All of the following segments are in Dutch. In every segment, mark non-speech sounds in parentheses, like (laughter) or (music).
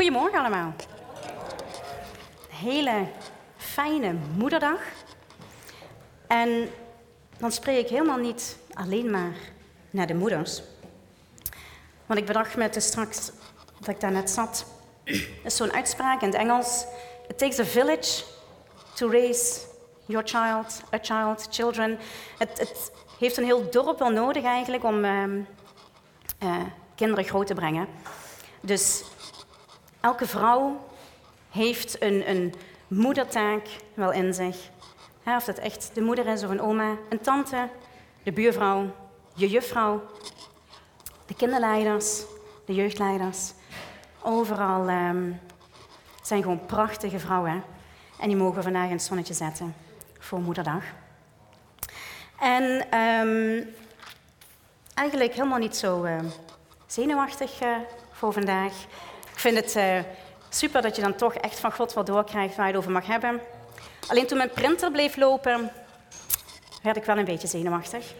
Goedemorgen allemaal. Een hele fijne moederdag. En dan spreek ik helemaal niet alleen maar naar de moeders. Want ik bedacht me dus straks dat ik daar net zat. Is zo'n uitspraak in het Engels. It takes a village to raise your child, a child, children. Het, het heeft een heel dorp wel nodig eigenlijk om ehm, eh, kinderen groot te brengen. Dus elke vrouw heeft een, een moedertaak wel in zich. of dat echt de moeder is of een oma, een tante, de buurvrouw, je juffrouw, de kinderleiders, de jeugdleiders. Overal um, zijn gewoon prachtige vrouwen. En die mogen vandaag een zonnetje zetten voor Moederdag. En um, eigenlijk helemaal niet zo uh, zenuwachtig uh, voor vandaag. Vind het uh, super dat je dan toch echt van God wat doorkrijgt waar je het over mag hebben. Alleen toen mijn printer bleef lopen, werd ik wel een beetje zenuwachtig.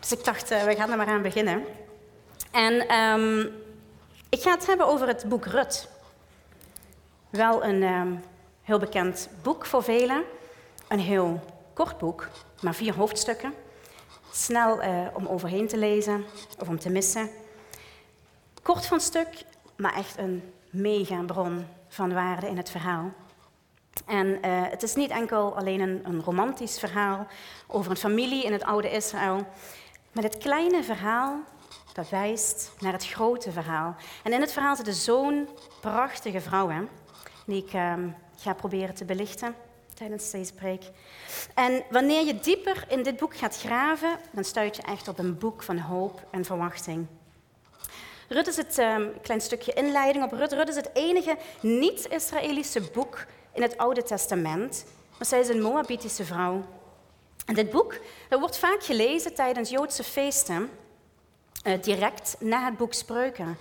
Dus ik dacht, we gaan er maar aan beginnen. En um, ik ga het hebben over het boek Rut. Wel een um, heel bekend boek voor velen. Een heel kort boek, maar vier hoofdstukken. Snel uh, om overheen te lezen of om te missen. Kort van stuk, maar echt een mega bron van waarde in het verhaal. En uh, het is niet enkel alleen een, een, romantisch verhaal over een familie in het oude Israël, maar het kleine verhaal dat wijst naar het grote verhaal. En in het verhaal zitten zo'n prachtige vrouwen, die ik uh, ga proberen te belichten tijdens deze preek. En wanneer je dieper in dit boek gaat graven, dan stuit je echt op een boek van hoop en verwachting. Rut is het um, klein stukje inleiding op Rut. Rut is het enige niet-Israëlische boek in het Oude Testament, maar zij is een Moabitische vrouw. En dit boek wordt vaak gelezen tijdens Joodse feesten, uh, direct na het boek Spreuken.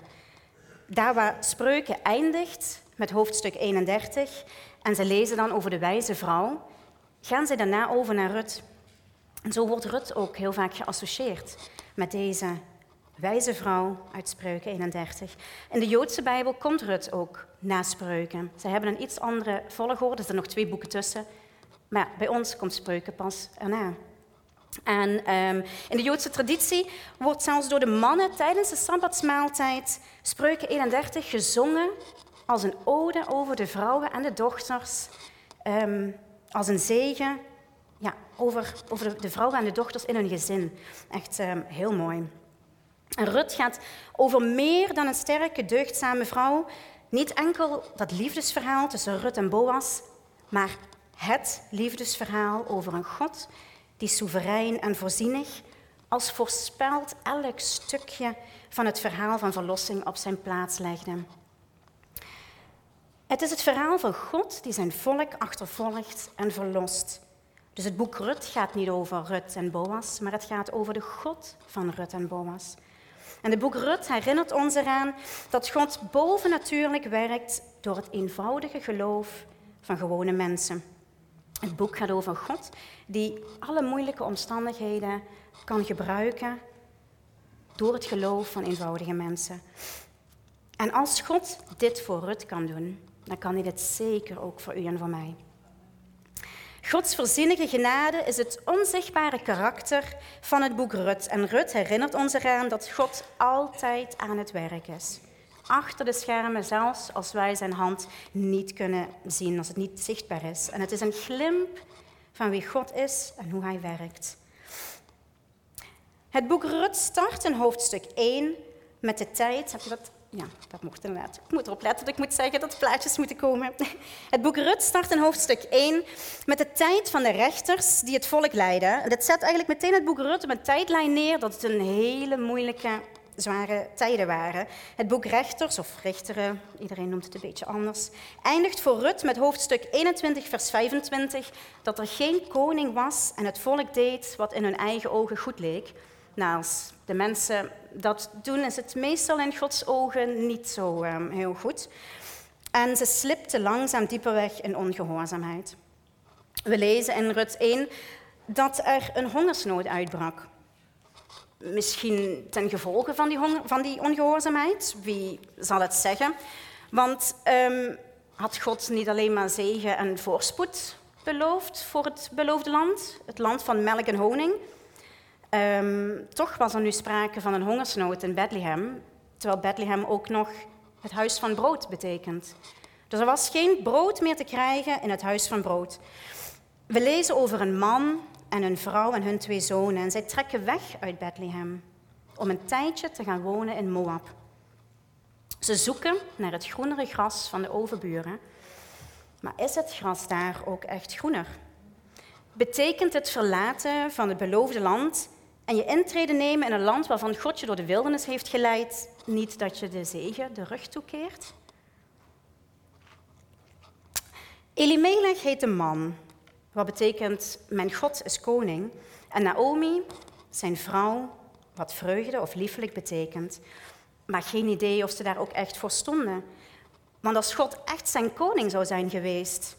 Daar waar Spreuken eindigt met hoofdstuk 31 en ze lezen dan over de wijze vrouw, gaan ze daarna over naar Rut. En zo wordt Rut ook heel vaak geassocieerd met deze wijze vrouw uit Spreuken 31. In de Joodse Bijbel komt Rut ook na Spreuken. Ze hebben een iets andere volgorde, er zijn nog twee boeken tussen. Maar bij ons komt Spreuken pas erna. En um, in de Joodse traditie wordt zelfs door de mannen tijdens de Sabbatsmaaltijd Spreuken 31 gezongen als een ode over de vrouwen en de dochters, um, als een zegen ja, over, over de vrouwen en de dochters in hun gezin. Echt um, heel mooi. En Rut gaat over meer dan een sterke, deugdzame vrouw. Niet enkel dat liefdesverhaal tussen Rut en Boas, maar het liefdesverhaal over een God die soeverein en voorzienig als voorspeld elk stukje van het verhaal van verlossing op zijn plaats legde. Het is het verhaal van God die zijn volk achtervolgt en verlost. Dus het boek Rut gaat niet over Rut en Boas, maar het gaat over de God van Rut en Boas. En het boek Rut herinnert ons eraan dat God bovennatuurlijk werkt door het eenvoudige geloof van gewone mensen. Het boek gaat over God die alle moeilijke omstandigheden kan gebruiken door het geloof van eenvoudige mensen. En als God dit voor Rut kan doen, dan kan hij dit zeker ook voor u en voor mij. Gods voorzienige genade is het onzichtbare karakter van het boek Rut. En Rut herinnert ons eraan dat God altijd aan het werk is. Achter de schermen, zelfs als wij zijn hand niet kunnen zien, als het niet zichtbaar is. En het is een glimp van wie God is en hoe hij werkt. Het boek Rut start in hoofdstuk 1 met de tijd. Heb je dat ja, dat mocht inderdaad. Ik moet erop letten dat ik moet zeggen dat plaatjes moeten komen. (laughs) Het boek Rut start in hoofdstuk 1 met de tijd van de rechters die het volk leiden. Dat zet eigenlijk meteen het boek Rut op een tijdlijn neer dat het een hele moeilijke, zware tijden waren. Het boek Rechters, of Richteren, iedereen noemt het een beetje anders, eindigt voor Rut met hoofdstuk 21, vers 25, dat er geen koning was en het volk deed wat in hun eigen ogen goed leek. Als de mensen dat doen, is het meestal in Gods ogen niet zo um, heel goed. En ze slipte langzaam dieper weg in ongehoorzaamheid. We lezen in Rut 1 dat er een hongersnood uitbrak. Misschien ten gevolge van die, van die ongehoorzaamheid, wie zal het zeggen? Want um, had God niet alleen maar zegen en voorspoed beloofd voor het beloofde land, het land van melk en honing? Um, toch was er nu sprake van een hongersnood in Bethlehem, terwijl Bethlehem ook nog het huis van brood betekent. Dus er was geen brood meer te krijgen in het huis van brood. We lezen over een man en een vrouw en hun twee zonen. En zij trekken weg uit Bethlehem om een tijdje te gaan wonen in Moab. Ze zoeken naar het groenere gras van de overburen. Maar is het gras daar ook echt groener? Betekent het verlaten van het beloofde land en je intrede nemen in een land waarvan God je door de wildernis heeft geleid, niet dat je de zegen de rug toekeert? Elimelech heet de man, wat betekent mijn God is koning. En Naomi, zijn vrouw, wat vreugde of liefelijk betekent. Maar geen idee of ze daar ook echt voor stonden. Want als God echt zijn koning zou zijn geweest,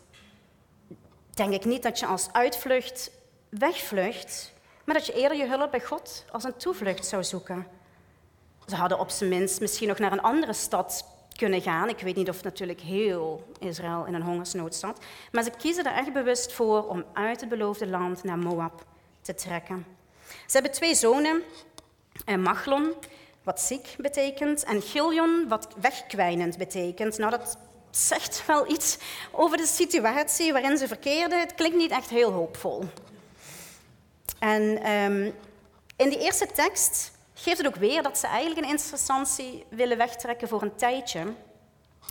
denk ik niet dat je als uitvlucht wegvlucht, maar dat je eerder je hulp bij God als een toevlucht zou zoeken. Ze hadden op zijn minst misschien nog naar een andere stad kunnen gaan. Ik weet niet of natuurlijk heel Israël in een hongersnood zat. Maar ze kiezen er echt bewust voor om uit het beloofde land naar Moab te trekken. Ze hebben twee zonen, eh, Machlon, wat ziek betekent, en Giljon, wat wegkwijnend betekent. Nou, dat zegt wel iets over de situatie waarin ze verkeerden. Het klinkt niet echt heel hoopvol. En um, in die eerste tekst geeft het ook weer dat ze eigenlijk eerste instantie willen wegtrekken voor een tijdje.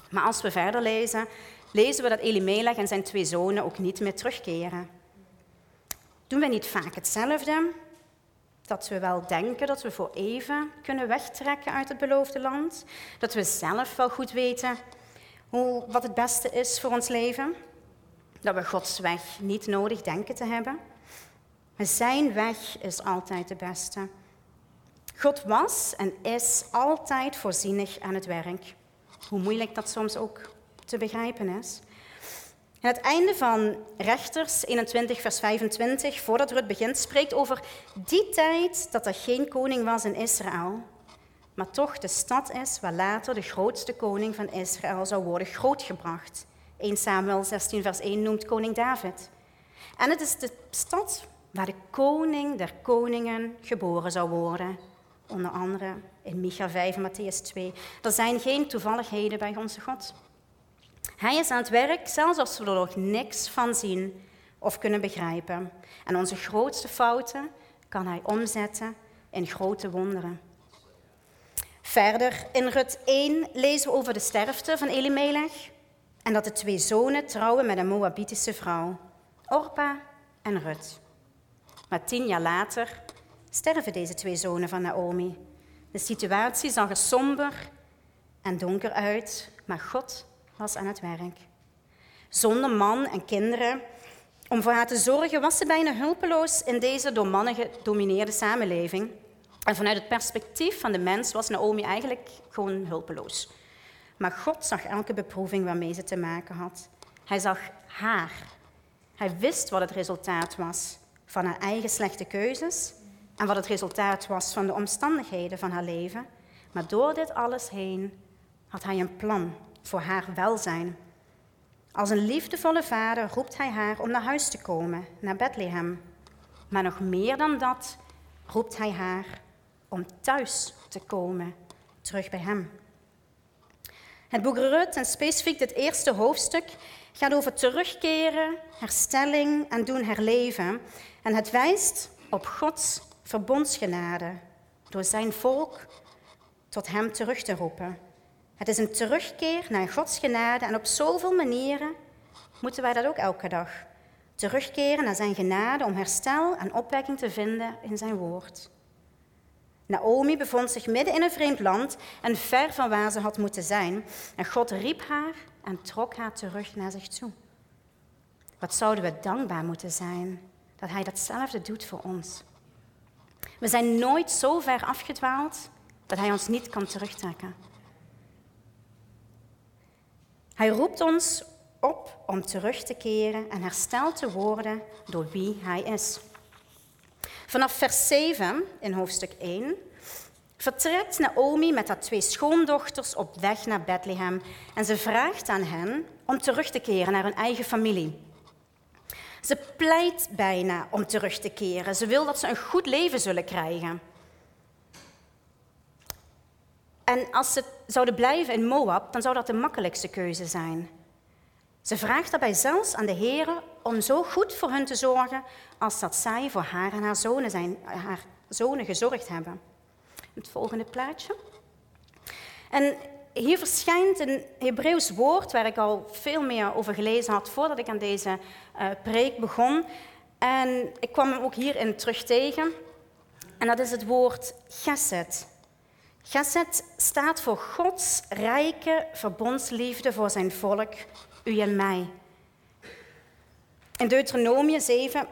Maar als we verder lezen, lezen we dat Elimelech en zijn twee zonen ook niet meer terugkeren. Doen we niet vaak hetzelfde? Dat we wel denken dat we voor even kunnen wegtrekken uit het beloofde land? Dat we zelf wel goed weten hoe, wat het beste is voor ons leven? Dat we Gods weg niet nodig denken te hebben? Zijn weg is altijd de beste. God was en is altijd voorzienig aan het werk. Hoe moeilijk dat soms ook te begrijpen is. En het einde van Rechters 21, vers 25, voordat Rut begint, spreekt over die tijd dat er geen koning was in Israël, maar toch de stad is waar later de grootste koning van Israël zou worden grootgebracht. 1 Samuel 16, vers 1 noemt koning David. En het is de stad waar de koning der koningen geboren zou worden onder andere in Micha 5 en Matthäus 2. Er zijn geen toevalligheden bij onze God. Hij is aan het werk, zelfs als we er nog niks van zien of kunnen begrijpen. En onze grootste fouten kan hij omzetten in grote wonderen. Verder in Rut 1 lezen we over de sterfte van Elimelech en dat de twee zonen trouwen met een Moabitische vrouw, Orpa en Rut. Maar tien jaar later sterven deze twee zonen van Naomi. De situatie zag er somber en donker uit, maar God was aan het werk. Zonder man en kinderen om voor haar te zorgen, was ze bijna hulpeloos in deze door mannen gedomineerde samenleving. En vanuit het perspectief van de mens was Naomi eigenlijk gewoon hulpeloos. Maar God zag elke beproeving waarmee ze te maken had. Hij zag haar. Hij wist wat het resultaat was van haar eigen slechte keuzes en wat het resultaat was van de omstandigheden van haar leven. Maar door dit alles heen had hij een plan voor haar welzijn. Als een liefdevolle vader roept hij haar om naar huis te komen, naar Bethlehem. Maar nog meer dan dat roept hij haar om thuis te komen, terug bij hem. Het boek Rut, en specifiek dit eerste hoofdstuk, gaat over terugkeren, herstelling en doen herleven. En het wijst op Gods verbondsgenade door zijn volk tot hem terug te roepen. Het is een terugkeer naar Gods genade en op zoveel manieren moeten wij dat ook elke dag. Terugkeren naar zijn genade om herstel en opwekking te vinden in zijn woord. Naomi bevond zich midden in een vreemd land en ver van waar ze had moeten zijn. En God riep haar en trok haar terug naar zich toe. Wat zouden we dankbaar moeten zijn dat Hij datzelfde doet voor ons. We zijn nooit zo ver afgedwaald dat Hij ons niet kan terugtrekken. Hij roept ons op om terug te keren en hersteld te worden door wie Hij is. Vanaf vers 7 in hoofdstuk 1 vertrekt Naomi met haar twee schoondochters op weg naar Bethlehem en ze vraagt aan hen om terug te keren naar hun eigen familie. Ze pleit bijna om terug te keren. Ze wil dat ze een goed leven zullen krijgen. En als ze zouden blijven in Moab, dan zou dat de makkelijkste keuze zijn. Ze vraagt daarbij zelfs aan de Heer om zo goed voor hun te zorgen als dat zij voor haar en haar zonen, zijn, haar zonen gezorgd hebben. Het volgende plaatje. En hier verschijnt een Hebreeuws woord waar ik al veel meer over gelezen had voordat ik aan deze uh, preek begon. En ik kwam hem ook hierin terug tegen. En dat is het woord gesed. Gesed staat voor Gods rijke verbondsliefde voor zijn volk, u en mij. In Deuteronomie 7,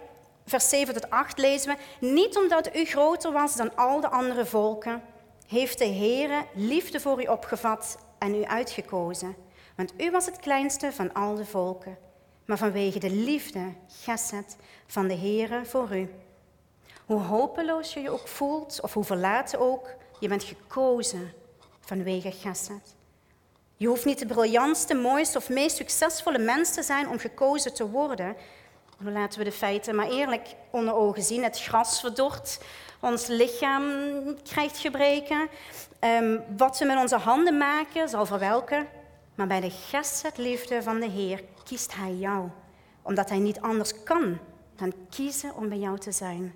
vers 7 tot 8 lezen we: Niet omdat u groter was dan al de andere volken, heeft de Heere liefde voor u opgevat en u uitgekozen. Want u was het kleinste van al de volken, maar vanwege de liefde, gesed, van de Heere voor u. Hoe hopeloos je je ook voelt, of hoe verlaten ook, je bent gekozen vanwege gesed. Je hoeft niet de briljantste, mooiste of meest succesvolle mens te zijn om gekozen te worden. Dan laten we de feiten maar eerlijk onder ogen zien. Het gras verdort, ons lichaam krijgt gebreken. Um, wat we met onze handen maken zal verwelken. Maar bij de gesed-liefde van de Heer kiest Hij jou. Omdat Hij niet anders kan dan kiezen om bij jou te zijn.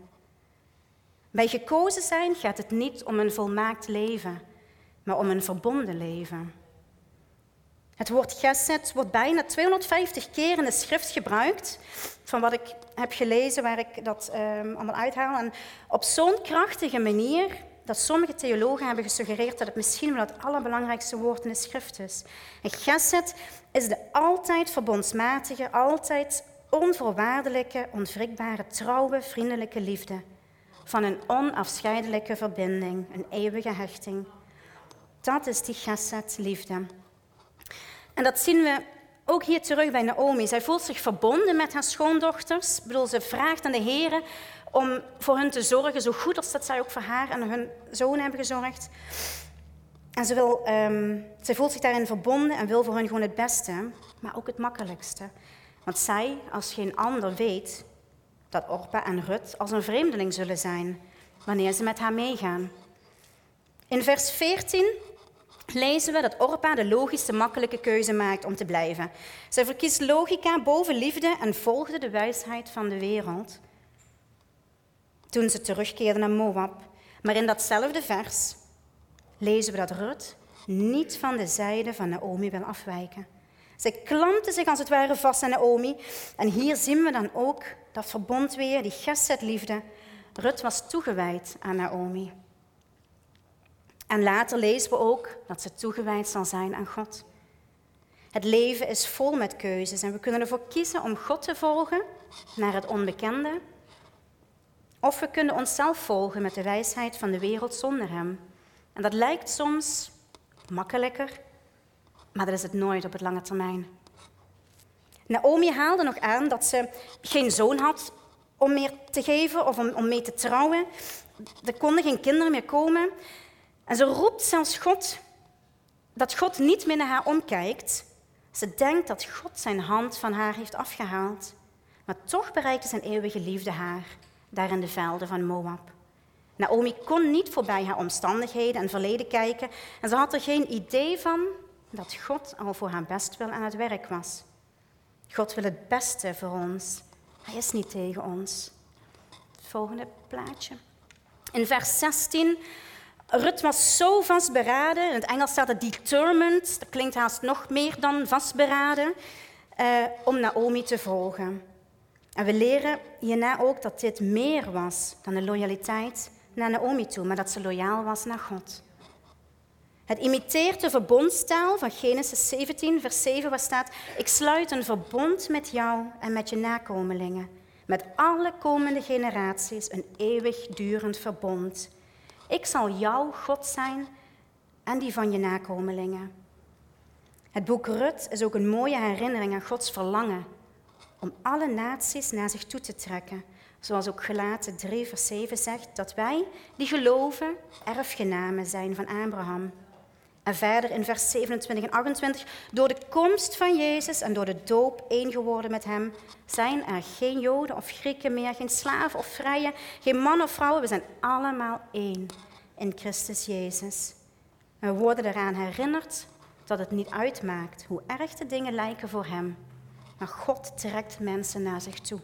Bij gekozen zijn gaat het niet om een volmaakt leven, maar om een verbonden leven. Het woord gesed wordt bijna 250 keer in de schrift gebruikt, van wat ik heb gelezen, waar ik dat um, allemaal uithaal. En op zo'n krachtige manier dat sommige theologen hebben gesuggereerd dat het misschien wel het allerbelangrijkste woord in de schrift is. En gesed is de altijd verbondsmatige, altijd onvoorwaardelijke, onwrikbare, trouwe, vriendelijke liefde. Van een onafscheidelijke verbinding, een eeuwige hechting. Dat is die gesed liefde. En dat zien we ook hier terug bij Naomi. Zij voelt zich verbonden met haar schoondochters. Ik bedoel, ze vraagt aan de Heer om voor hen te zorgen, zo goed als dat zij ook voor haar en hun zoon hebben gezorgd. En ze, wil, um, voelt zich daarin verbonden en wil voor hen gewoon het beste, maar ook het makkelijkste. Want zij, als geen ander, weet dat Orpa en Rut als een vreemdeling zullen zijn wanneer ze met haar meegaan. In vers 14 lezen we dat Orpa de logische, makkelijke keuze maakt om te blijven. Zij verkiest logica boven liefde en volgde de wijsheid van de wereld toen ze terugkeerden naar Moab. Maar in datzelfde vers lezen we dat Rut niet van de zijde van Naomi wil afwijken. Zij klampte zich als het ware vast aan Naomi. En hier zien we dan ook dat verbond weer, die liefde. Rut was toegewijd aan Naomi. En later lezen we ook dat ze toegewijd zal zijn aan God. Het leven is vol met keuzes en we kunnen ervoor kiezen om God te volgen naar het onbekende. Of we kunnen onszelf volgen met de wijsheid van de wereld zonder Hem. En dat lijkt soms makkelijker, maar dat is het nooit op het lange termijn. Naomi haalde nog aan dat ze geen zoon had om meer te geven of om, om mee te trouwen. Er konden geen kinderen meer komen. En ze roept zelfs God dat God niet meer naar haar omkijkt. Ze denkt dat God zijn hand van haar heeft afgehaald. Maar toch bereikte zijn eeuwige liefde haar, daar in de velden van Moab. Naomi kon niet voorbij haar omstandigheden en verleden kijken en ze had er geen idee van dat God al voor haar bestwil aan het werk was. God wil het beste voor ons. Hij is niet tegen ons. Het volgende plaatje. In vers 16 Rut was zo vastberaden, in het Engels staat het determined, dat klinkt haast nog meer dan vastberaden, uh, om Naomi te volgen. En we leren hierna ook dat dit meer was dan de loyaliteit naar Naomi toe, maar dat ze loyaal was naar God. Het imiteert de verbondstaal van Genesis 17, vers 7, waar staat: Ik sluit een verbond met jou en met je nakomelingen, met alle komende generaties, een eeuwigdurend verbond. Ik zal jouw God zijn en die van je nakomelingen. Het boek Rut is ook een mooie herinnering aan Gods verlangen om alle naties naar zich toe te trekken, Zoals ook Gelaten 3, vers 7 zegt, dat wij die geloven erfgenamen zijn van Abraham. En verder in vers 27 en 28, door de komst van Jezus en door de doop één geworden met hem, zijn er geen Joden of Grieken meer, geen slaven of vrije, geen man of vrouwen. We zijn allemaal één in Christus Jezus. We worden eraan herinnerd dat het niet uitmaakt hoe erg de dingen lijken voor hem. Maar God trekt mensen naar zich toe.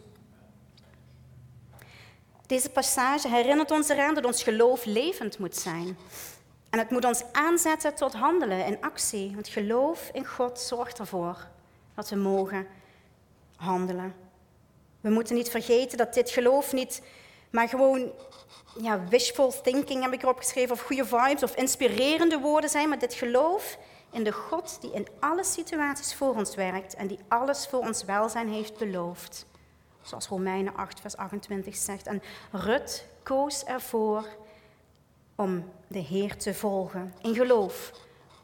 Deze passage herinnert ons eraan dat ons geloof levend moet zijn. En het moet ons aanzetten tot handelen en actie. Want geloof in God zorgt ervoor dat we mogen handelen. We moeten niet vergeten dat dit geloof niet maar gewoon ja, wishful thinking heb ik erop geschreven, of goede vibes of inspirerende woorden zijn, maar dit geloof in de God die in alle situaties voor ons werkt en die alles voor ons welzijn heeft beloofd. Zoals Romeinen 8, vers 28 zegt. En Rut koos ervoor om de Heer te volgen in geloof.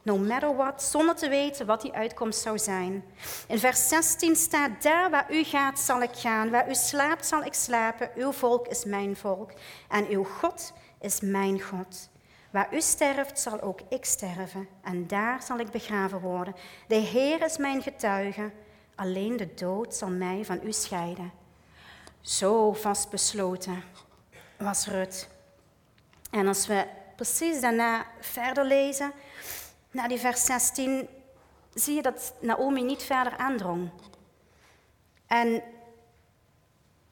No matter what, zonder te weten wat die uitkomst zou zijn. In vers 16 staat: Daar waar u gaat, zal ik gaan. Waar u slaapt, zal ik slapen. Uw volk is mijn volk. En uw God is mijn God. Waar u sterft, zal ook ik sterven. En daar zal ik begraven worden. De Heer is mijn getuige. Alleen de dood zal mij van u scheiden. Zo vastbesloten was Rut. En als we precies daarna verder lezen, na die vers 16, zie je dat Naomi niet verder aandrong. En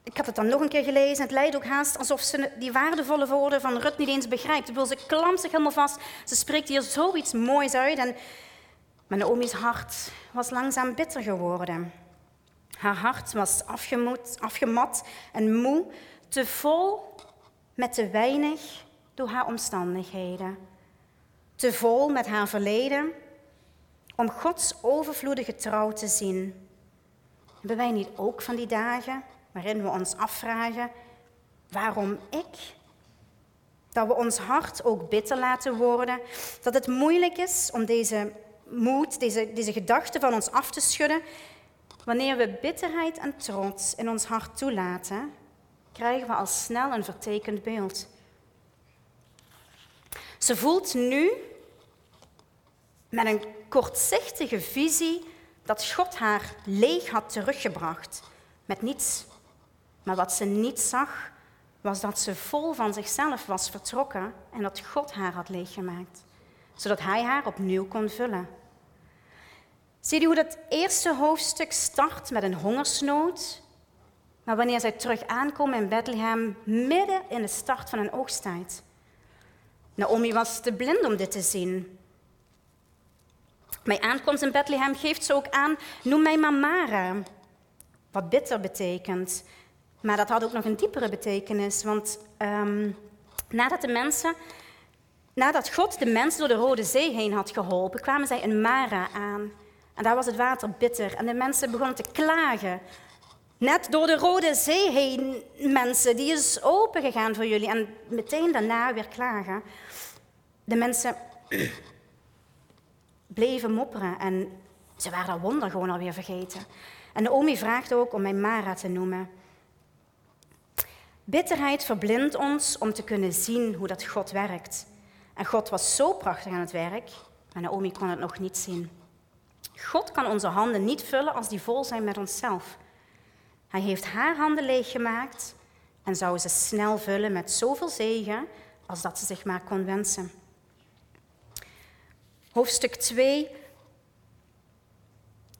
ik had het dan nog een keer gelezen. Het lijkt ook haast alsof ze die waardevolle woorden van Rut niet eens begrijpt. Ze klampt zich helemaal vast. Ze spreekt hier zoiets moois uit. En, maar Naomi's hart was langzaam bitter geworden. Haar hart was afgemoed, afgemat en moe, te vol met te weinig door haar omstandigheden. Te vol met haar verleden om Gods overvloedige trouw te zien. Hebben wij niet ook van die dagen waarin we ons afvragen, waarom ik? Dat we ons hart ook bitter laten worden, dat het moeilijk is om deze moed, deze, deze gedachten van ons af te schudden. Wanneer we bitterheid en trots in ons hart toelaten, krijgen we al snel een vertekend beeld. Ze voelt nu met een kortzichtige visie dat God haar leeg had teruggebracht met niets. Maar wat ze niet zag, was dat ze vol van zichzelf was vertrokken en dat God haar had leeggemaakt, zodat hij haar opnieuw kon vullen. Zie je hoe dat eerste hoofdstuk start met een hongersnood, maar wanneer zij terug aankomen in Bethlehem, midden in de start van een oogsttijd. Naomi was te blind om dit te zien. Bij aankomst in Bethlehem geeft ze ook aan, noem mij maar Mara, wat bitter betekent. Maar dat had ook nog een diepere betekenis, want um, nadat de mensen, nadat God de mensen door de Rode Zee heen had geholpen, kwamen zij in Mara aan. En daar was het water bitter en de mensen begonnen te klagen. Net door de Rode Zee heen, mensen, die is open gegaan voor jullie. En meteen daarna weer klagen. De mensen (clears throat) bleven mopperen en ze waren dat wonder gewoon alweer vergeten. En Naomi vraagt ook om mij Mara te noemen. Bitterheid verblindt ons om te kunnen zien hoe dat God werkt. En God was zo prachtig aan het werk, maar Naomi kon het nog niet zien. God kan onze handen niet vullen als die vol zijn met onszelf. Hij heeft haar handen leeggemaakt en zou ze snel vullen met zoveel zegen als dat ze zich maar kon wensen. Hoofdstuk 2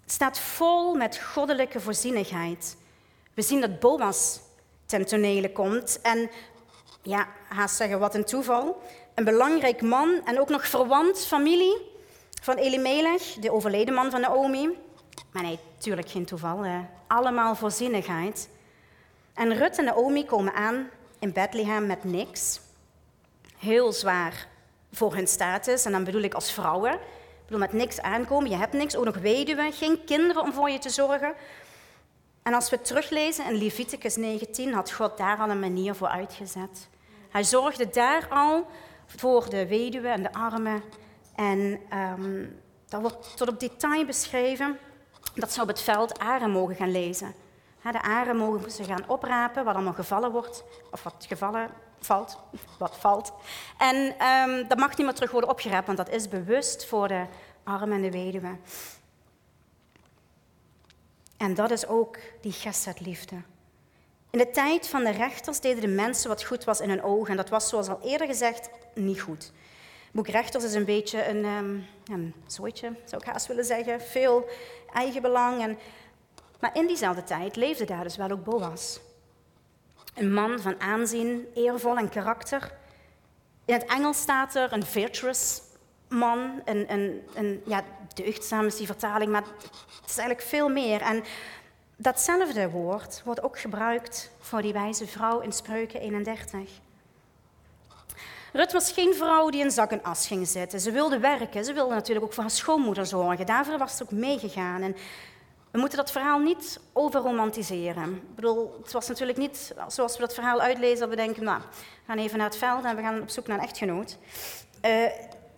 staat vol met goddelijke voorzienigheid. We zien dat Boas ten tonele komt en, ja, haast zeggen wat een toeval, een belangrijk man en ook nog verwant familie van Elimelech, de overleden man van Naomi. Maar nee, natuurlijk geen toeval, allemaal voorzienigheid. En Rut en Naomi komen aan in Bethlehem met niks. Heel zwaar voor hun status. En dan bedoel ik als vrouwen. Ik bedoel met niks aankomen. Je hebt niks, ook nog weduwe, geen kinderen om voor je te zorgen. En als we teruglezen in Leviticus 19, had God daar al een manier voor uitgezet. Hij zorgde daar al voor de weduwe en de armen. En um, dat wordt tot op detail beschreven dat ze op het veld aren mogen gaan lezen. De aren mogen ze gaan oprapen wat allemaal gevallen wordt, of wat gevallen valt, wat valt. En um, dat mag niet meer terug worden opgeraapt, want dat is bewust voor de armen en de weduwe. En dat is ook die liefde. In de tijd van de rechters deden de mensen wat goed was in hun ogen. En dat was, zoals al eerder gezegd, niet goed. Boek Rechters is een beetje een, um, een zooitje, zou ik haast willen zeggen. Veel eigenbelang. En... Maar in diezelfde tijd leefde daar dus wel ook Boas. Een man van aanzien, eervol en karakter. In het Engels staat er een virtuous man, een, een, een ja, deugdzaam is die vertaling, maar het is eigenlijk veel meer. En datzelfde woord wordt ook gebruikt voor die wijze vrouw in Spreuken 31. Rut was geen vrouw die in zak en as ging zitten. Ze wilde werken. Ze wilde natuurlijk ook voor haar schoonmoeder zorgen. Daarvoor was ze ook meegegaan. En we moeten dat verhaal niet overromantiseren. Ik bedoel, het was natuurlijk niet zoals we dat verhaal uitlezen dat we denken, nou, we gaan even naar het veld en we gaan op zoek naar een echtgenoot. Uh,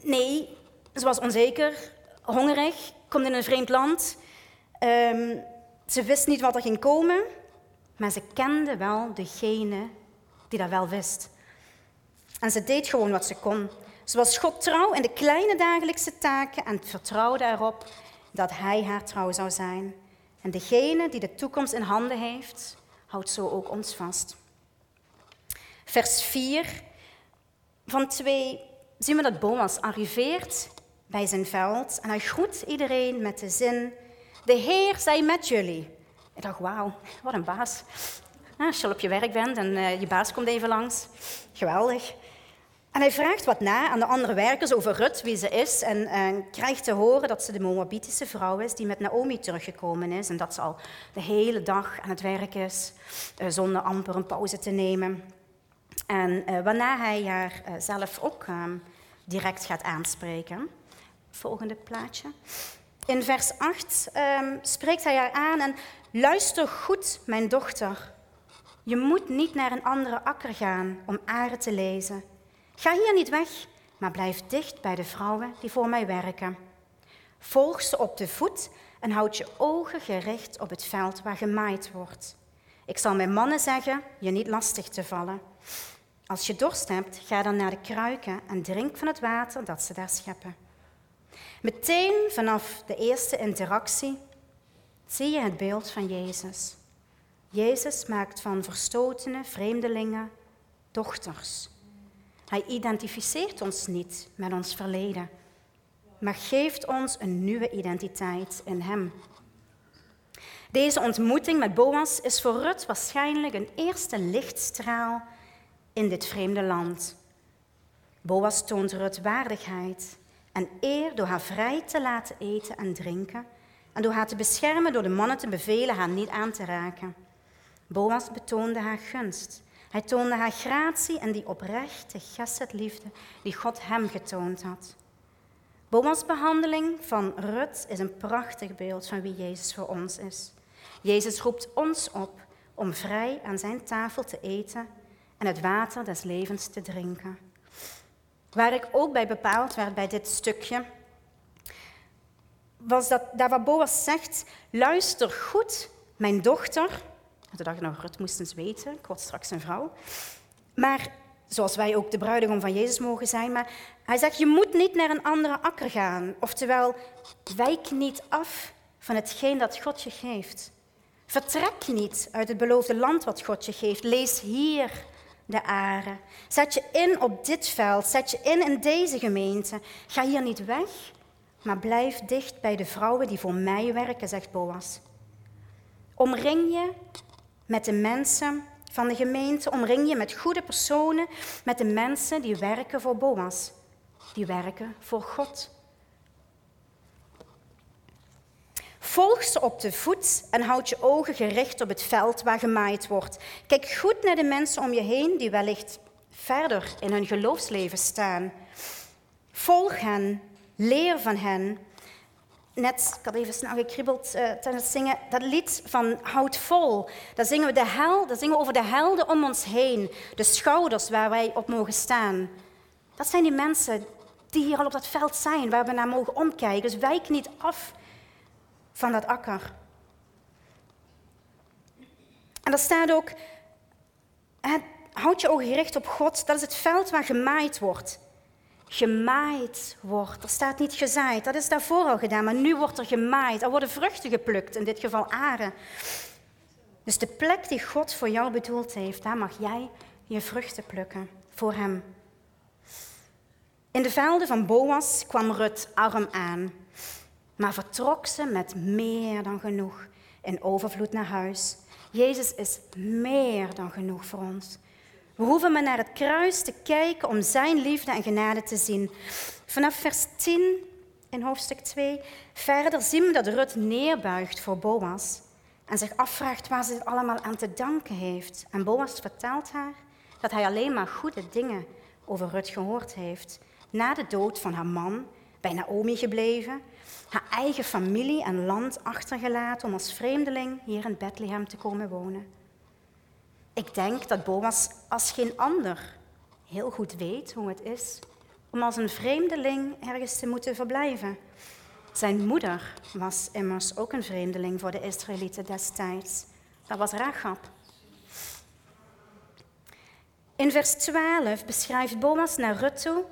nee, ze was onzeker, hongerig, komt in een vreemd land. Um, ze wist niet wat er ging komen, maar ze kende wel degene die dat wel wist. En ze deed gewoon wat ze kon. Ze was God trouw in de kleine dagelijkse taken en vertrouwde erop dat Hij haar trouw zou zijn. En degene die de toekomst in handen heeft, houdt zo ook ons vast. Vers 4 van 2 zien we dat Boas arriveert bij zijn veld en hij groet iedereen met de zin: De Heer zij met jullie. Ik dacht, wauw, wat een baas. als je op je werk bent en uh, je baas komt even langs, geweldig. En hij vraagt wat na aan de andere werkers over Rut, wie ze is, en krijgt te horen dat ze de Moabitische vrouw is die met Naomi teruggekomen is en dat ze al de hele dag aan het werk is, uh, zonder amper een pauze te nemen. En waarna hij haar zelf ook ehm, direct gaat aanspreken. Volgende plaatje. In vers 8 ehm, spreekt hij haar aan en luister goed, mijn dochter. Je moet niet naar een andere akker gaan om aren te lezen. Ga hier niet weg, maar blijf dicht bij de vrouwen die voor mij werken. Volg ze op de voet en houd je ogen gericht op het veld waar gemaaid wordt. Ik zal mijn mannen zeggen je niet lastig te vallen. Als je dorst hebt, ga dan naar de kruiken en drink van het water dat ze daar scheppen. Meteen vanaf de eerste interactie zie je het beeld van Jezus. Jezus maakt van verstotene vreemdelingen dochters. Hij identificeert ons niet met ons verleden, maar geeft ons een nieuwe identiteit in Hem. Deze ontmoeting met Boas is voor Rut waarschijnlijk een eerste lichtstraal in dit vreemde land. Boas toont Rut waardigheid en eer door haar vrij te laten eten en drinken en door haar te beschermen door de mannen te bevelen haar niet aan te raken. Boas betoonde haar gunst. Hij toonde haar gratie en die oprechte liefde die God hem getoond had. Boas' behandeling van Rut is een prachtig beeld van wie Jezus voor ons is. Jezus roept ons op om vrij aan zijn tafel te eten en het water des levens te drinken. Waar ik ook bij bepaald werd bij dit stukje, was dat daar waar Boas zegt, luister goed, mijn dochter. Toen dacht ik, nou, Rut moest eens weten, ik word straks een vrouw. Maar, zoals wij ook de bruidegom van Jezus mogen zijn, maar hij zegt, je moet niet naar een andere akker gaan. Oftewel, wijk niet af van hetgeen dat God je geeft. Vertrek niet uit het beloofde land wat God je geeft. Lees hier de aren. Zet je in op dit veld, zet je in in deze gemeente. Ga hier niet weg, maar blijf dicht bij de vrouwen die voor mij werken, zegt Boas. Omring je met de mensen van de gemeente, omring je met goede personen, met de mensen die werken voor Boas, die werken voor God. Volg ze op de voet en houd je ogen gericht op het veld waar gemaaid wordt. Kijk goed naar de mensen om je heen die wellicht verder in hun geloofsleven staan. Volg hen, leer van hen. Net, ik had even snel gekribbeld uh, tijdens het zingen, dat lied van Houd vol. Daar zingen we de hel, daar zingen we over de helden om ons heen. De schouders waar wij op mogen staan. Dat zijn die mensen die hier al op dat veld zijn, waar we naar mogen omkijken. Dus wijk niet af van dat akker. En er staat ook, houd je ogen gericht op God, dat is het veld waar gemaaid wordt. Gemaaid wordt. Er staat niet gezaaid, dat is daarvoor al gedaan, maar nu wordt er gemaaid. Er worden vruchten geplukt, in dit geval aren. Dus de plek die God voor jou bedoeld heeft, daar mag jij je vruchten plukken voor Hem. In de velden van Boas kwam Rut arm aan, maar vertrok ze met meer dan genoeg in overvloed naar huis. Jezus is meer dan genoeg voor ons. We hoeven maar naar het kruis te kijken om Zijn liefde en genade te zien. Vanaf vers 10 in hoofdstuk 2 verder zien we dat Rut neerbuigt voor Boas en zich afvraagt waar ze het allemaal aan te danken heeft. En Boas vertelt haar dat hij alleen maar goede dingen over Rut gehoord heeft. Na de dood van haar man, bij Naomi gebleven, haar eigen familie en land achtergelaten om als vreemdeling hier in Bethlehem te komen wonen. Ik denk dat Boas als geen ander heel goed weet hoe het is om als een vreemdeling ergens te moeten verblijven. Zijn moeder was immers ook een vreemdeling voor de Israëlieten destijds. Dat was Rachab. In vers 12 beschrijft Boas naar Rut toe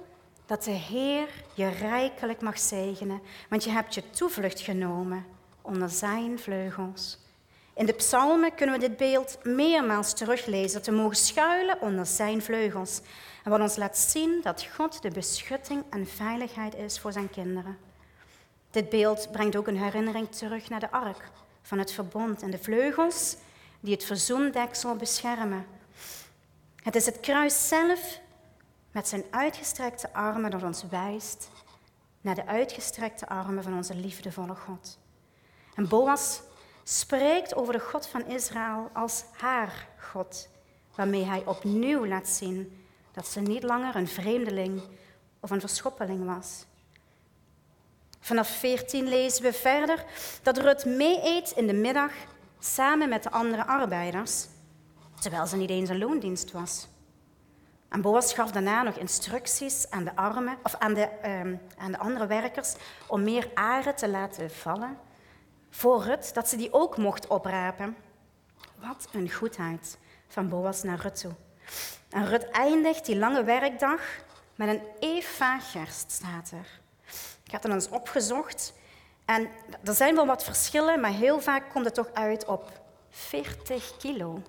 dat de Heer je rijkelijk mag zegenen, want je hebt je toevlucht genomen onder zijn vleugels. In de psalmen kunnen we dit beeld meermaals teruglezen, te mogen schuilen onder zijn vleugels. En wat ons laat zien dat God de beschutting en veiligheid is voor zijn kinderen. Dit beeld brengt ook een herinnering terug naar de ark van het verbond en de vleugels die het verzoendeksel beschermen. Het is het kruis zelf met zijn uitgestrekte armen dat ons wijst naar de uitgestrekte armen van onze liefdevolle God. En Boas spreekt over de God van Israël als haar God, waarmee hij opnieuw laat zien dat ze niet langer een vreemdeling of een verschoppeling was. Vanaf 14 lezen we verder dat Rut mee eet in de middag samen met de andere arbeiders, terwijl ze niet eens een loondienst was. En Boas gaf daarna nog instructies aan de, armen, of aan, de, ehm, aan de andere werkers om meer aren te laten vallen voor Rut, dat ze die ook mocht oprapen. Wat een goedheid van Boas naar Rut toe. En Rut eindigt die lange werkdag met een eva gerst, staat er. Ik heb het eens opgezocht. En er zijn wel wat verschillen, maar heel vaak komt het toch uit op 40 kilo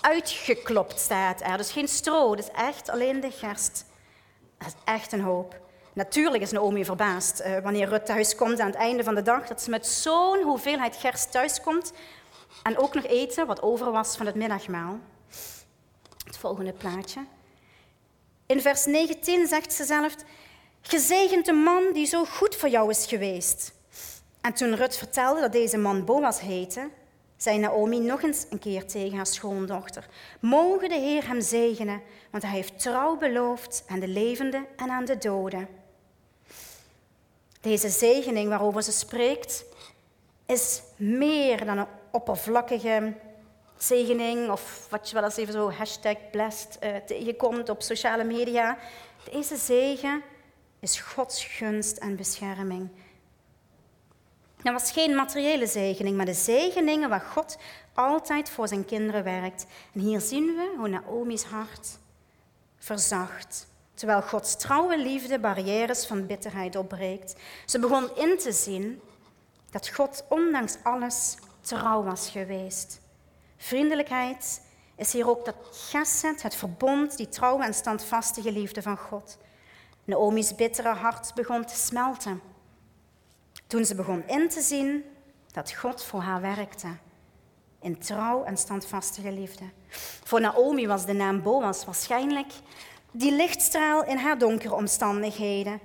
uitgeklopt staat er. Dus geen stro, dus echt alleen de gerst. Dat is echt een hoop. Natuurlijk is Naomi verbaasd uh, wanneer Rut thuis komt aan het einde van de dag, dat ze met zo'n hoeveelheid gerst thuiskomt en ook nog eten wat over was van het middagmaal. Het volgende plaatje. In vers 19 zegt ze zelf, gezegend de man die zo goed voor jou is geweest. En toen Rut vertelde dat deze man Boas heette, zei Naomi nog eens een keer tegen haar schoondochter. Mogen de Heer hem zegenen, want hij heeft trouw beloofd aan de levenden en aan de doden. Deze zegening waarover ze spreekt, is meer dan een oppervlakkige zegening, of wat je wel eens even zo hashtag blessed uh, tegenkomt op sociale media. Deze zegen is Gods gunst en bescherming. Dat was geen materiële zegening, maar de zegeningen waar God altijd voor zijn kinderen werkt. En hier zien we hoe Naomi's hart verzacht, terwijl Gods trouwe liefde barrières van bitterheid opbreekt. Ze begon in te zien dat God ondanks alles trouw was geweest. Vriendelijkheid is hier ook dat gesed, het verbond, die trouwe en standvastige liefde van God. Naomi's bittere hart begon te smelten. Toen ze begon in te zien dat God voor haar werkte. In trouw en standvastige liefde. Voor Naomi was de naam Boas waarschijnlijk die lichtstraal in haar donkere omstandigheden.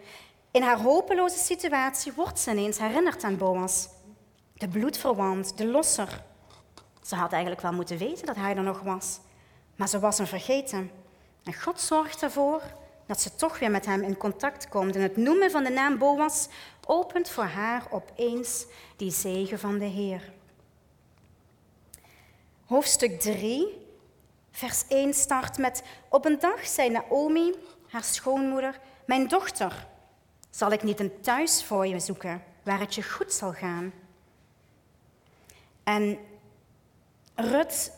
In haar hopeloze situatie wordt ze ineens herinnerd aan Boas. De bloedverwant, de losser. Ze had eigenlijk wel moeten weten dat hij er nog was. Maar ze was hem vergeten. En God zorgt ervoor dat ze toch weer met hem in contact komt. En het noemen van de naam Boas opent voor haar opeens die zegen van de Heer. Hoofdstuk 3, vers 1 start met: Op een dag zei Naomi, haar schoonmoeder, Mijn dochter, zal ik niet een thuis voor je zoeken waar het je goed zal gaan? En Rut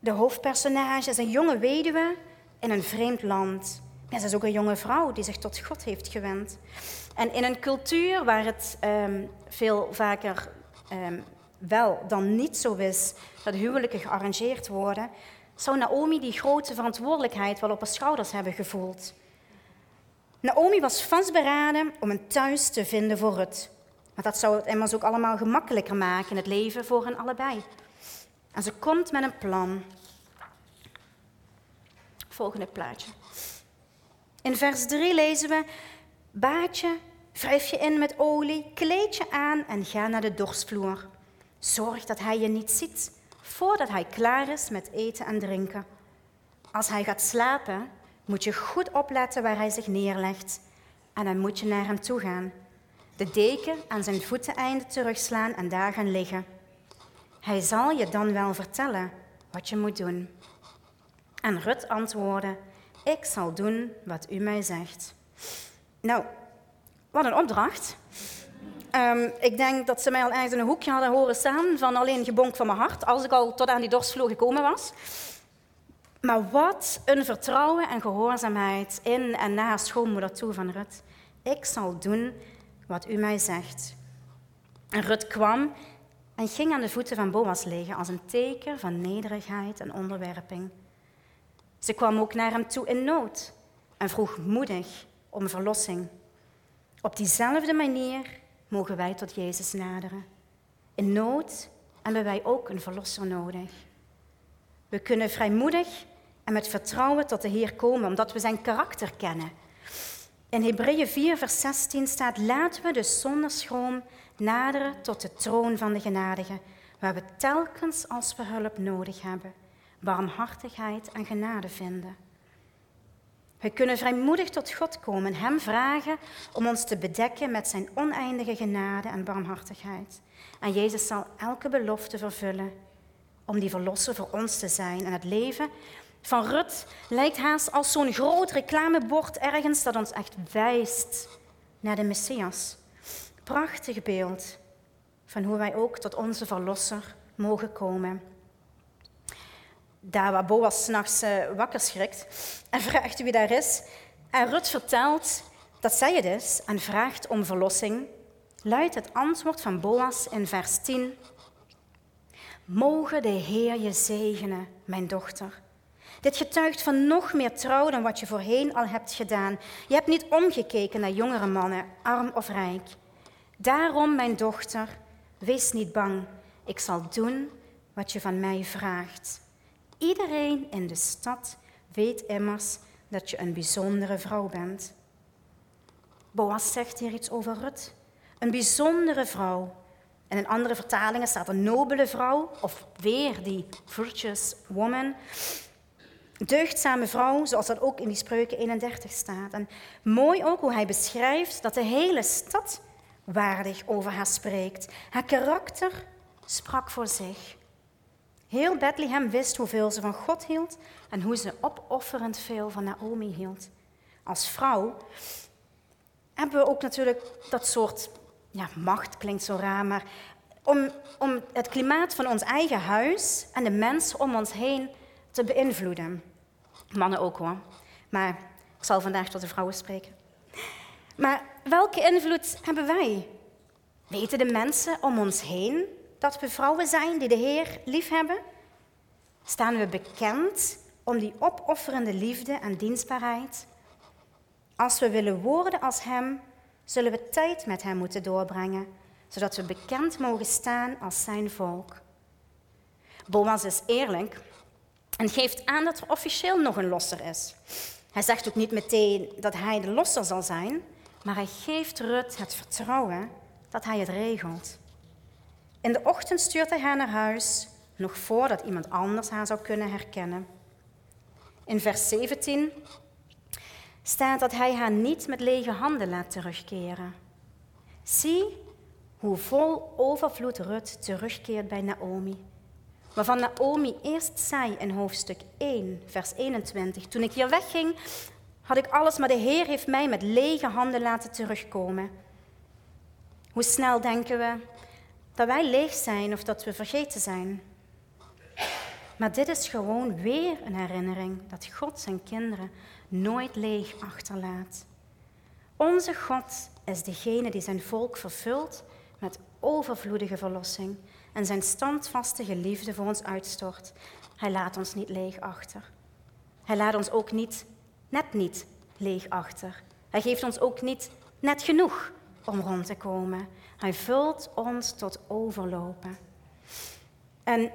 De hoofdpersonage is een jonge weduwe in een vreemd land. Ja, ze is ook een jonge vrouw die zich tot God heeft gewend. En in een cultuur waar het ehm, veel vaker ehm, wel dan niet zo is dat huwelijken gearrangeerd worden, zou Naomi die grote verantwoordelijkheid wel op haar schouders hebben gevoeld. Naomi was vastberaden om een thuis te vinden voor Rut. Want dat zou het immers ook allemaal gemakkelijker maken in het leven voor hen allebei. En ze komt met een plan. Volgende plaatje. In vers 3 lezen we: Baadje, wrijf je in met olie, kleed je aan en ga naar de dorstvloer. Zorg dat hij je niet ziet voordat hij klaar is met eten en drinken. Als hij gaat slapen, moet je goed opletten waar hij zich neerlegt en dan moet je naar hem toe gaan. De deken aan zijn voeteneinde terugslaan en daar gaan liggen. Hij zal je dan wel vertellen wat je moet doen. En Rut antwoordde: Ik zal doen wat u mij zegt. Nou, wat een opdracht. Um, ik denk dat ze mij al ergens in een hoekje hadden horen staan van alleen gebonk van mijn hart, als ik al tot aan die dorstvloer gekomen was. Maar wat een vertrouwen en gehoorzaamheid in en naar schoonmoeder toe van Rut. Ik zal doen wat u mij zegt. En Rut kwam en ging aan de voeten van Boas liggen als een teken van nederigheid en onderwerping. Ze kwam ook naar hem toe in nood en vroeg moedig om verlossing. Op diezelfde manier mogen wij tot Jezus naderen. In nood hebben wij ook een verlosser nodig. We kunnen vrijmoedig en met vertrouwen tot de Heer komen, omdat we zijn karakter kennen. In Hebreeën 4, vers 16 staat: Laten we dus zonder schroom naderen tot de troon van de genadige, waar we telkens als we hulp nodig hebben, barmhartigheid en genade vinden. We kunnen vrijmoedig tot God komen en Hem vragen om ons te bedekken met Zijn oneindige genade en barmhartigheid. En Jezus zal elke belofte vervullen om die verlosser voor ons te zijn. En het leven van Rut lijkt haast als zo'n groot reclamebord ergens dat ons echt wijst naar de Messias. Prachtig beeld van hoe wij ook tot onze verlosser mogen komen daar waar Boas s'nachts uh, wakker schrikt en (laughs) vraagt wie daar is. En Rut vertelt dat zij het is en vraagt om verlossing, luidt het antwoord van Boas in vers 10. Mogen de Heer je zegenen, mijn dochter. Dit getuigt van nog meer trouw dan wat je voorheen al hebt gedaan. Je hebt niet omgekeken naar jongere mannen, arm of rijk. Daarom, mijn dochter, wees niet bang. Ik zal doen wat je van mij vraagt. Iedereen in de stad weet immers dat je een bijzondere vrouw bent. Boas zegt hier iets over Rut. Een bijzondere vrouw. En in andere vertalingen staat een nobele vrouw, of weer die virtuous woman. Deugdzame vrouw, zoals dat ook in die spreuken 31 staat. En mooi ook hoe hij beschrijft dat de hele stad waardig over haar spreekt. Haar karakter sprak voor zich. Heel Bethlehem wist hoeveel ze van God hield en hoe ze opofferend veel van Naomi hield. Als vrouw hebben we ook natuurlijk dat soort, ja, macht klinkt zo raar, maar om, om het klimaat van ons eigen huis en de mensen om ons heen te beïnvloeden. Mannen ook hoor. Maar ik zal vandaag tot de vrouwen spreken. Maar welke invloed hebben wij? Weten de mensen om ons heen dat we vrouwen zijn die de Heer lief hebben? Staan we bekend om die opofferende liefde en dienstbaarheid? Als we willen worden als Hem, zullen we tijd met Hem moeten doorbrengen, zodat we bekend mogen staan als Zijn volk. Boas is eerlijk en geeft aan dat er officieel nog een losser is. Hij zegt ook niet meteen dat hij de losser zal zijn, maar hij geeft Rut het vertrouwen dat hij het regelt. In de ochtend stuurt hij haar naar huis, nog voordat iemand anders haar zou kunnen herkennen. In vers 17 staat dat hij haar niet met lege handen laat terugkeren. Zie hoe vol overvloed Rut terugkeert bij Naomi. Waarvan Naomi eerst zei in hoofdstuk 1, vers 21. Toen ik hier wegging, had ik alles, maar de Heer heeft mij met lege handen laten terugkomen. Hoe snel denken we dat wij leeg zijn of dat we vergeten zijn. Maar dit is gewoon weer een herinnering dat God zijn kinderen nooit leeg achterlaat. Onze God is degene die zijn volk vervult met overvloedige verlossing en zijn standvastige liefde voor ons uitstort. Hij laat ons niet leeg achter. Hij laat ons ook niet, net niet, leeg achter. Hij geeft ons ook niet net genoeg om rond te komen. Hij vult ons tot overlopen. En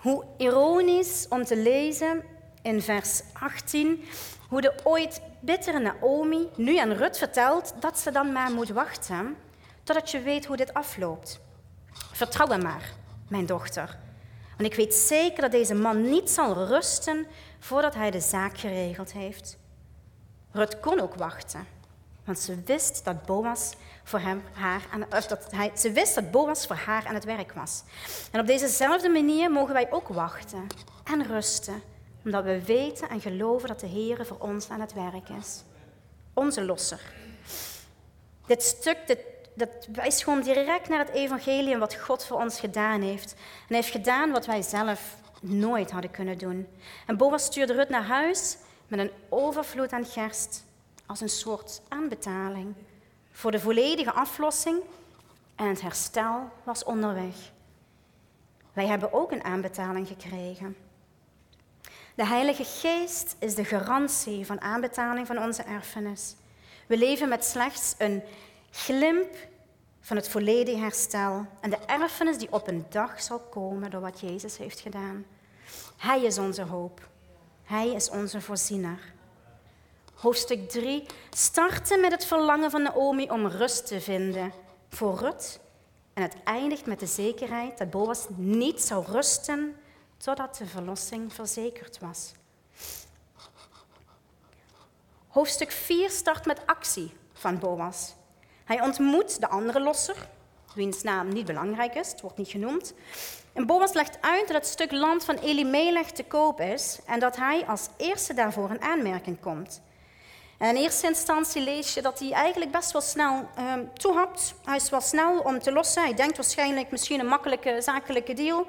hoe ironisch om te lezen in vers 18 hoe de ooit bittere Naomi nu aan Rut vertelt dat ze dan maar moet wachten totdat je weet hoe dit afloopt. Vertrouw hem maar, mijn dochter. Want ik weet zeker dat deze man niet zal rusten voordat hij de zaak geregeld heeft. Rut kon ook wachten, want ze wist dat Boas voor hem, haar aan, of dat hij, ze wist dat Boas voor haar aan het werk was. En op dezezelfde manier mogen wij ook wachten en rusten, omdat we weten en geloven dat de Heer voor ons aan het werk is. Onze losser. Dit stuk dit, dat wijst gewoon direct naar het evangelie wat God voor ons gedaan heeft. En hij heeft gedaan wat wij zelf nooit hadden kunnen doen. En Boas stuurde Rut naar huis met een overvloed aan gerst als een soort aanbetaling voor de volledige aflossing en het herstel was onderweg. Wij hebben ook een aanbetaling gekregen. De Heilige Geest is de garantie van aanbetaling van onze erfenis. We leven met slechts een glimp van het volledige herstel en de erfenis die op een dag zal komen door wat Jezus heeft gedaan. Hij is onze hoop. Hij is onze voorziener. Hoofdstuk 3 startte met het verlangen van Naomi om rust te vinden voor Rut. En het eindigt met de zekerheid dat Boas niet zou rusten totdat de verlossing verzekerd was. Hoofdstuk 4 start met actie van Boas. Hij ontmoet de andere losser, wiens naam niet belangrijk is, het wordt niet genoemd. En Boas legt uit dat het stuk land van Elimelech te koop is en dat hij als eerste daarvoor in aanmerking komt. En in eerste instantie lees je dat hij eigenlijk best wel snel um, toehapt. Hij is wel snel om te lossen. Hij denkt waarschijnlijk misschien een makkelijke zakelijke deal.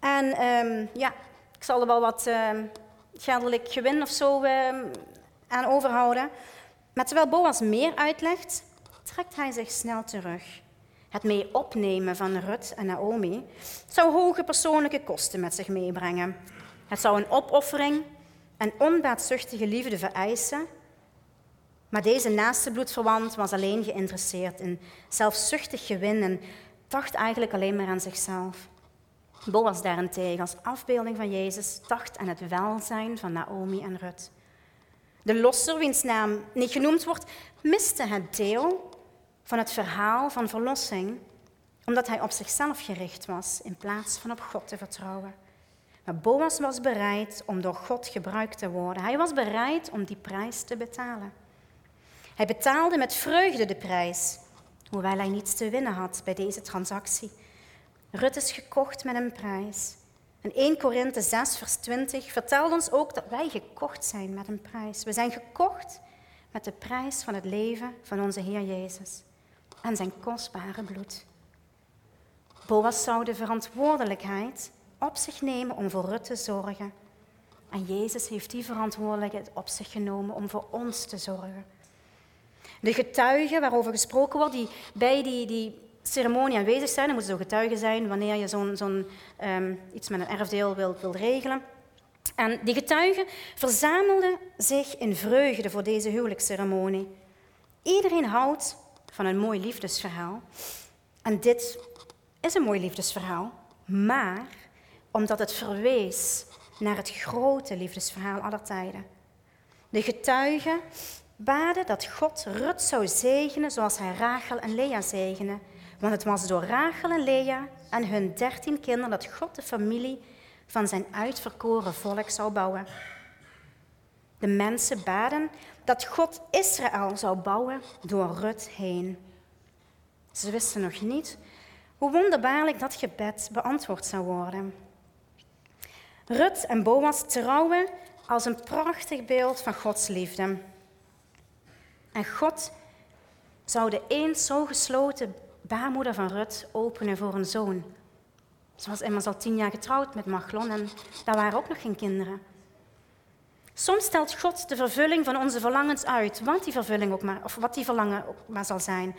En um, ja, ik zal er wel wat um, geldelijk gewin of zo aan overhouden. Maar terwijl Boas meer uitlegt, trekt hij zich snel terug. Het mee opnemen van Rut en Naomi zou hoge persoonlijke kosten met zich meebrengen. Het zou een opoffering en onbaatzuchtige liefde vereisen maar deze naaste bloedverwant was alleen geïnteresseerd in zelfzuchtig gewin en dacht eigenlijk alleen maar aan zichzelf. Boas daarentegen, als afbeelding van Jezus, dacht aan het welzijn van Naomi en Rut. De losser, wiens naam niet genoemd wordt, miste het deel van het verhaal van verlossing, omdat hij op zichzelf gericht was in plaats van op God te vertrouwen. Maar Boas was bereid om door God gebruikt te worden. Hij was bereid om die prijs te betalen. Hij betaalde met vreugde de prijs, hoewel hij niets te winnen had bij deze transactie. Rut is gekocht met een prijs. En 1 Korinthe 6, vers 20 vertelt ons ook dat wij gekocht zijn met een prijs. We zijn gekocht met de prijs van het leven van onze Heer Jezus en zijn kostbare bloed. Boas zou de verantwoordelijkheid op zich nemen om voor Rut te zorgen. En Jezus heeft die verantwoordelijkheid op zich genomen om voor ons te zorgen. De getuigen waarover gesproken wordt, die bij die, die ceremonie aanwezig zijn, er moeten zo getuigen zijn wanneer je zo'n, zo'n um, iets met een erfdeel wilt, wilt regelen. En die getuigen verzamelden zich in vreugde voor deze huwelijksceremonie. Iedereen houdt van een mooi liefdesverhaal. En dit is een mooi liefdesverhaal, maar omdat het verwees naar het grote liefdesverhaal aller tijden. De getuigen baden dat God Rut zou zegenen zoals hij Rachel en Lea zegende. Want het was door Rachel en Lea en hun dertien kinderen dat God de familie van zijn uitverkoren volk zou bouwen. De mensen baden dat God Israël zou bouwen door Rut heen. Ze wisten nog niet hoe wonderbaarlijk dat gebed beantwoord zou worden. Rut en Boas trouwen als een prachtig beeld van Gods liefde. En God zou de eens zo gesloten baarmoeder van Rut openen voor een zoon. Ze was immers al tien jaar getrouwd met Machlon en daar waren ook nog geen kinderen. Soms stelt God de vervulling van onze verlangens uit, wat die vervulling ook maar, of wat die verlangen ook maar zal zijn,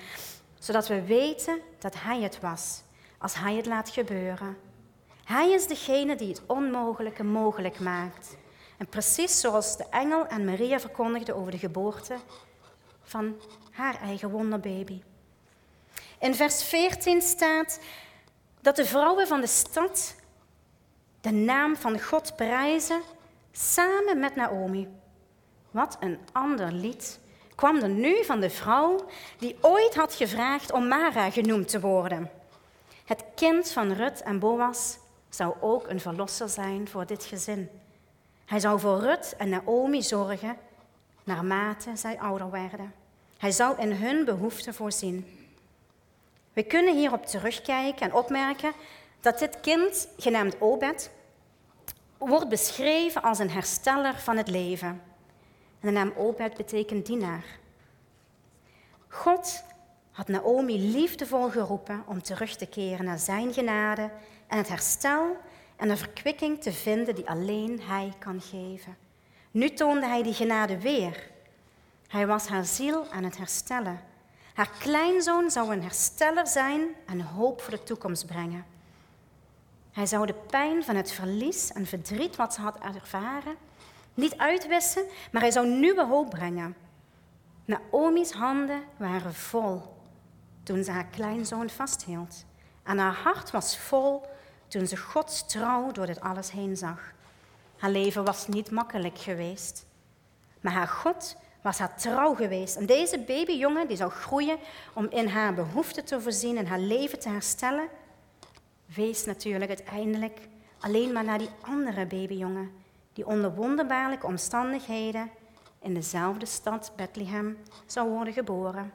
zodat we weten dat Hij het was, als Hij het laat gebeuren. Hij is degene die het onmogelijke mogelijk maakt. En precies zoals de engel aan Maria verkondigde over de geboorte van haar eigen wonderbaby. In vers 14 staat dat de vrouwen van de stad de naam van God prijzen samen met Naomi. Wat een ander lied kwam er nu van de vrouw die ooit had gevraagd om Mara genoemd te worden. Het kind van Rut en Boas zou ook een verlosser zijn voor dit gezin. Hij zou voor Rut en Naomi zorgen naarmate zij ouder werden. Hij zou in hun behoeften voorzien. We kunnen hierop terugkijken en opmerken dat dit kind, genaamd Obed, wordt beschreven als een hersteller van het leven. En de naam Obed betekent dienaar. God had Naomi liefdevol geroepen om terug te keren naar zijn genade en het herstel en de verkwikking te vinden die alleen hij kan geven. Nu toonde hij die genade weer. Hij was haar ziel aan het herstellen. Haar kleinzoon zou een hersteller zijn en hoop voor de toekomst brengen. Hij zou de pijn van het verlies en verdriet wat ze had ervaren niet uitwissen, maar hij zou nieuwe hoop brengen. Naomi's handen waren vol toen ze haar kleinzoon vasthield. En haar hart was vol toen ze Gods trouw door dit alles heen zag. Haar leven was niet makkelijk geweest, maar haar God was haar trouw geweest. En deze babyjongen die zou groeien om in haar behoeften te voorzien en haar leven te herstellen, wees natuurlijk uiteindelijk alleen maar naar die andere babyjongen, die onder wonderbaarlijke omstandigheden in dezelfde stad Bethlehem zou worden geboren.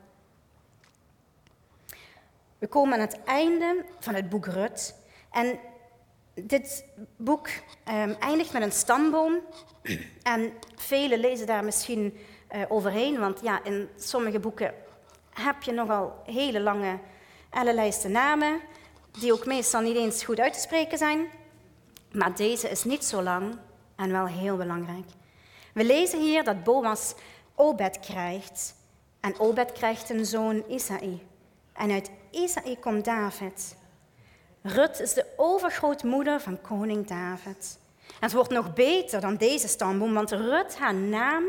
We komen aan het einde van het boek Rut. En dit boek um, eindigt met een stamboom. En velen lezen daar misschien uh, overheen, want ja, in sommige boeken heb je nogal hele lange ellenlijsten namen, die ook meestal niet eens goed uit te spreken zijn. Maar deze is niet zo lang en wel heel belangrijk. We lezen hier dat Boas Obed krijgt. En Obed krijgt een zoon Isaï. En uit Isaï komt David. Rut is de overgrootmoeder van koning David. En het wordt nog beter dan deze stamboom, want Rut, haar naam,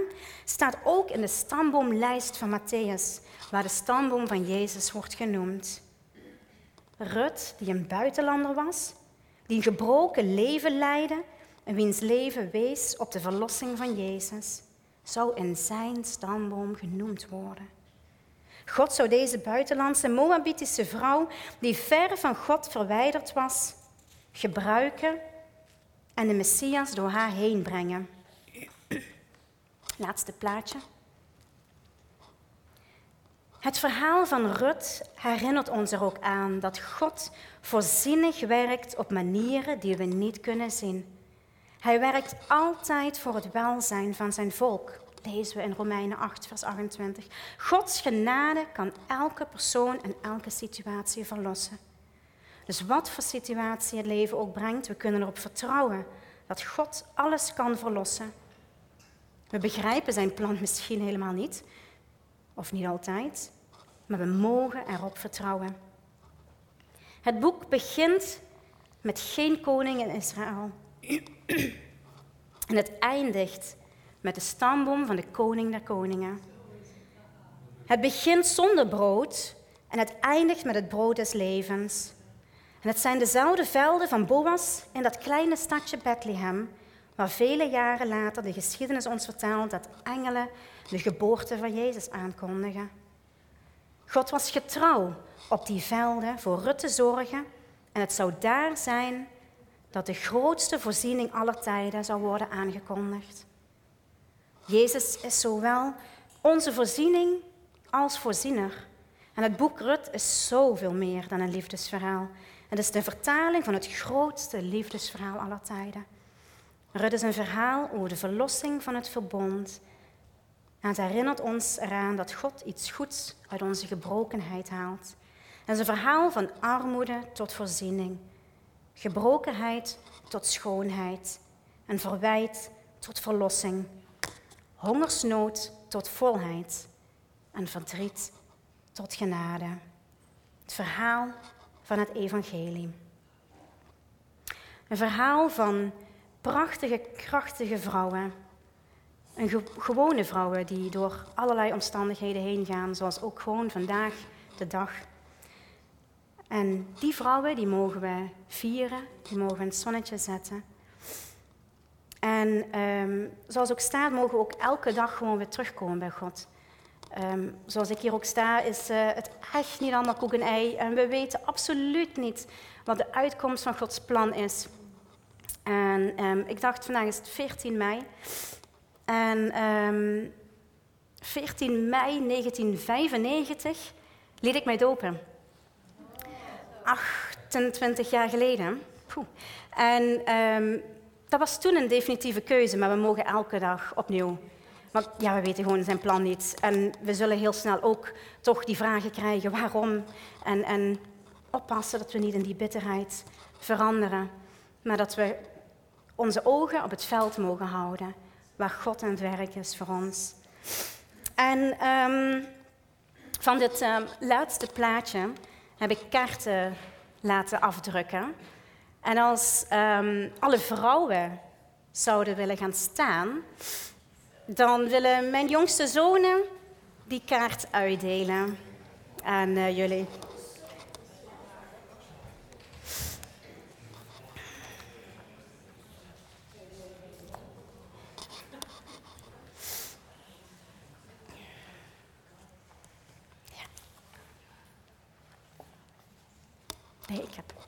staat ook in de stamboomlijst van Matthäus, waar de stamboom van Jezus wordt genoemd. Rut, die een buitenlander was, die een gebroken leven leidde en wiens leven wees op de verlossing van Jezus, zou in zijn stamboom genoemd worden. God zou deze buitenlandse Moabitische vrouw, die ver van God verwijderd was, gebruiken en de Messias door haar heen brengen. Laatste plaatje. Het verhaal van Rut herinnert ons er ook aan dat God voorzienig werkt op manieren die we niet kunnen zien. Hij werkt altijd voor het welzijn van zijn volk. Lezen we in Romeinen 8, vers 28. Gods genade kan elke persoon en elke situatie verlossen. Dus wat voor situatie het leven ook brengt, we kunnen erop vertrouwen dat God alles kan verlossen. We begrijpen zijn plan misschien helemaal niet, of niet altijd, maar we mogen erop vertrouwen. Het boek begint met geen koning in Israël. En het eindigt met de stamboom van de koning der koningen. Het begint zonder brood en het eindigt met het brood des levens. En het zijn dezelfde velden van Boas in dat kleine stadje Bethlehem, waar vele jaren later de geschiedenis ons vertelt dat engelen de geboorte van Jezus aankondigen. God was getrouw op die velden voor Rut te zorgen en het zou daar zijn dat de grootste voorziening aller tijden zou worden aangekondigd. Jezus is zowel onze voorziening als voorziener. En het boek Rut is zoveel meer dan een liefdesverhaal. Het is de vertaling van het grootste liefdesverhaal aller tijden. Rut is een verhaal over de verlossing van het verbond. En het herinnert ons eraan dat God iets goeds uit onze gebrokenheid haalt. Het is een verhaal van armoede tot voorziening. gebrokenheid tot schoonheid en verwijt tot verlossing, hongersnood tot volheid en verdriet tot genade. Het verhaal van het evangelie. Een verhaal van prachtige, krachtige vrouwen. En gewone vrouwen die door allerlei omstandigheden heen gaan, zoals ook gewoon vandaag de dag. En die vrouwen die mogen we vieren, die mogen we in het zonnetje zetten. En um, zoals ook staat, mogen we ook elke dag gewoon weer terugkomen bij God. Um, zoals ik hier ook sta, is uh, het echt niet allemaal koek en ei. En we weten absoluut niet wat de uitkomst van Gods plan is. En um, ik dacht, vandaag is het 14 mei. En um, 14 mei 1995 liet ik mij dopen. 28 jaar geleden. En dat was toen een definitieve keuze, maar we mogen elke dag opnieuw. Want ja, we weten gewoon zijn plan niet. En we zullen heel snel ook toch die vragen krijgen waarom. En, en oppassen dat we niet in die bitterheid veranderen. Maar dat we onze ogen op het veld mogen houden. Waar God aan het werk is voor ons. En um, van dit um, laatste plaatje heb ik kaarten laten afdrukken. En als um, alle vrouwen zouden willen gaan staan, dan willen mijn jongste zonen die kaart uitdelen aan uh, jullie. Nee, ik heb